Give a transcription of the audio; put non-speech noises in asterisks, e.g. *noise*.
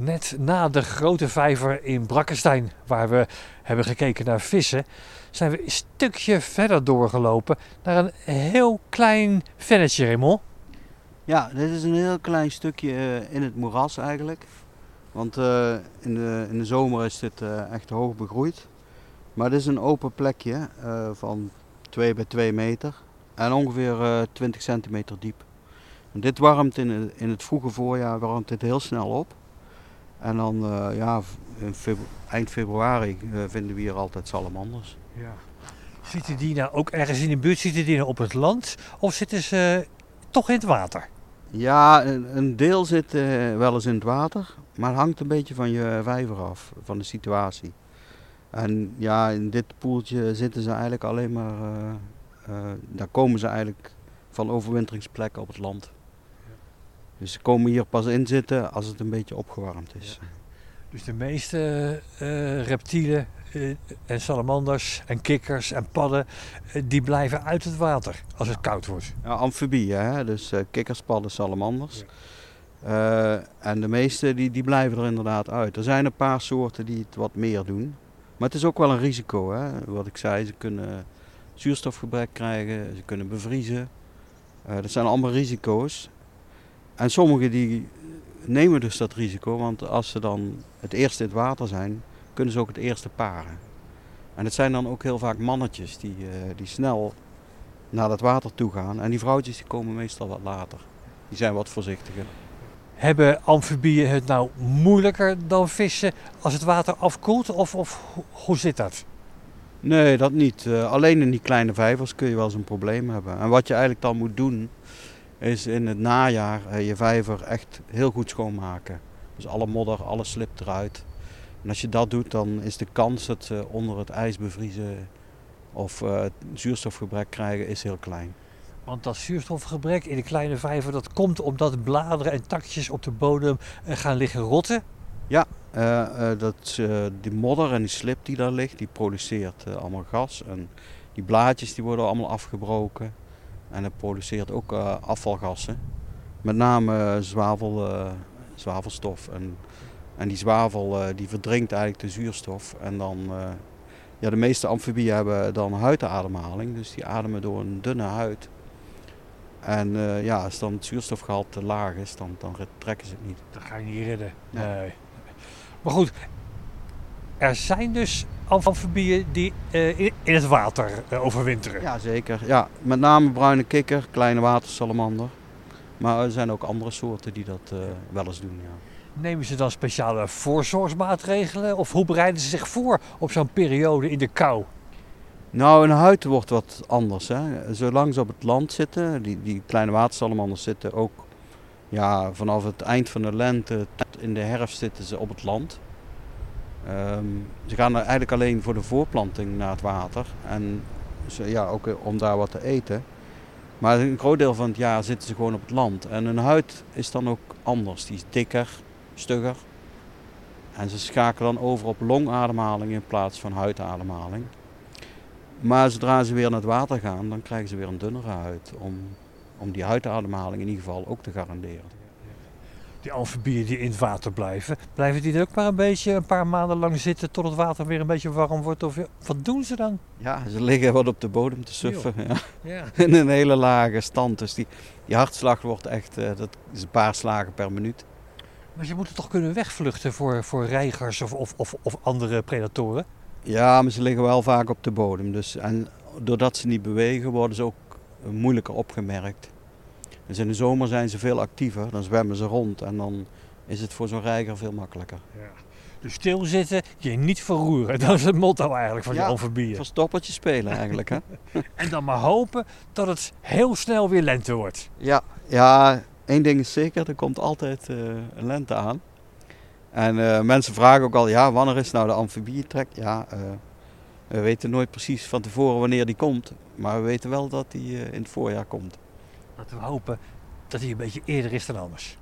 Net na de grote vijver in Brakkestein, waar we hebben gekeken naar vissen, zijn we een stukje verder doorgelopen naar een heel klein vennetje, Raymond. Ja, dit is een heel klein stukje eh, in het moeras eigenlijk. Want eh, in, de, in de zomer is dit eh, echt hoog begroeid. Maar dit is een open plekje van 2 bij 2 meter en ongeveer eh 20 centimeter diep. Dit warmt in in het vroege voorjaar warmt dit heel snel op. En dan eh, ja, in febru- eind februari eh, vinden we hier altijd salamanders. Ja. Zitten die nou ook ergens in de buurt? Zitten die nou op het land? Of zitten ze toch in het water? Ja, een, een deel zit eh, wel eens in het water, maar het hangt een beetje van je vijver af, van de situatie. En ja, in dit poeltje zitten ze eigenlijk alleen maar, eh, eh, daar komen ze eigenlijk van overwinteringsplekken op het land. Dus ze komen hier pas in zitten als het een beetje opgewarmd is. Dus de meeste eh, reptielen eh, en salamanders en kikkers en padden, eh, die blijven uit het water als het koud wordt. Ja, amfibieën, hè? dus kikkers, padden, salamanders. En de meeste die, die blijven er inderdaad uit. Er zijn een paar soorten die het wat meer doen. Maar het is ook wel een risico. Hè? Wat ik zei, ze kunnen zuurstofgebrek krijgen, ze kunnen bevriezen. Dat zijn allemaal risico's. En sommigen die nemen dus dat risico, want als ze dan het eerste in het water zijn, kunnen ze ook het eerste paren. En het zijn dan ook heel vaak mannetjes die, eh, die snel naar dat water toe gaan. En die vrouwtjes die komen meestal wat later. Die zijn wat voorzichtiger. Hebben amfibieën het nou moeilijker dan vissen als het water afkoelt? Of, of ho- hoe zit dat? Nee, dat niet. Eh, alleen in die kleine vijvers kun je wel eens een probleem hebben. En wat je eigenlijk dan moet doen, is in het najaar eh, je vijver echt heel goed schoonmaken. Dus alle modder, alle slip eruit. En als je dat doet, dan is de kans dat ze onder het ijs bevriezen of eh, zuurstofgebrek krijgen, is heel klein. Want dat zuurstofgebrek in de kleine vijver, dat komt omdat bladeren en takjes op de bodem eh, gaan liggen rotten. Eh, dat, die modder en die slip die daar ligt, die produceert allemaal gas. En die blaadjes die worden allemaal afgebroken. En dat produceert ook eh, afvalgassen. Met name eh, zwavel, eh, zwavelstof. En, en die zwavel die verdrinkt eigenlijk de zuurstof. En dan, ja, de meeste amfibieën hebben dan huidademhaling. Dus die ademen door een dunne huid. En ja, als dan het zuurstofgehalte laag is, dan, dan trekken ze het niet. Dat ga je niet redden. Nee. Nee. Maar goed, er zijn dus amfibieën die eh, in, het water eh, overwinteren. Ja, zeker. Ja, met name bruine kikker, kleine watersalamander. Maar er zijn ook andere soorten die dat eh, wel eens doen. Ja. Nemen ze dan speciale voorzorgsmaatregelen? Of hoe bereiden ze zich voor op zo'n periode in de kou? Nou, hun huid wordt wat anders. Hè. Zolang ze op het land zitten, die, die kleine watersalamanders zitten ook ja, vanaf het eind van de lente tot in de herfst zitten ze op het land. Ehm, ze gaan er eigenlijk alleen voor de voorplanting naar het water en ze, ja, ook eh, om daar wat te eten. Maar een groot deel van het jaar zitten ze gewoon op het land. En hun huid is dan ook anders. Die is dikker, stugger. En ze schakelen dan over op longademhaling in plaats van huidademhaling. Maar zodra ze weer naar het water gaan, dan krijgen ze weer een dunnere huid. Om, om die huidademhaling in ieder geval ook te garanderen. Die amfibieën die in het water blijven, blijven die er ook maar een beetje een paar maanden lang zitten tot het water weer een beetje warm wordt? Of wat doen ze dan? Ja, ze liggen wat op de bodem te suffen. Ja. Ja. *laughs* In een hele lage stand. Dus die, die hartslag wordt echt, eh, dat is een paar slagen per minuut. Maar je moet het toch kunnen wegvluchten voor, voor reigers of, of, of, of andere predatoren? Ja, maar ze liggen wel vaak op de bodem. Dus, en doordat ze niet bewegen, worden ze ook moeilijker opgemerkt. Dus in de zomer zijn ze veel actiever, dan zwemmen ze rond en dan is het voor zo'n reiger veel makkelijker. Dus stilzitten, je niet verroeren. *laughs* Dat is het motto eigenlijk van Ja, die amfibieën. Verstoppertje spelen eigenlijk, hè? *laughs* En dan maar hopen dat het heel snel weer lente wordt. Ja, ja, één ding is zeker, er komt altijd eh, een lente aan. En eh, mensen vragen ook al, ja, wanneer is nou de amfibietrek? Ja, eh, we weten nooit precies van tevoren wanneer die komt. Maar we weten wel dat die in het voorjaar komt. Laten we hopen dat hij een beetje eerder is dan anders.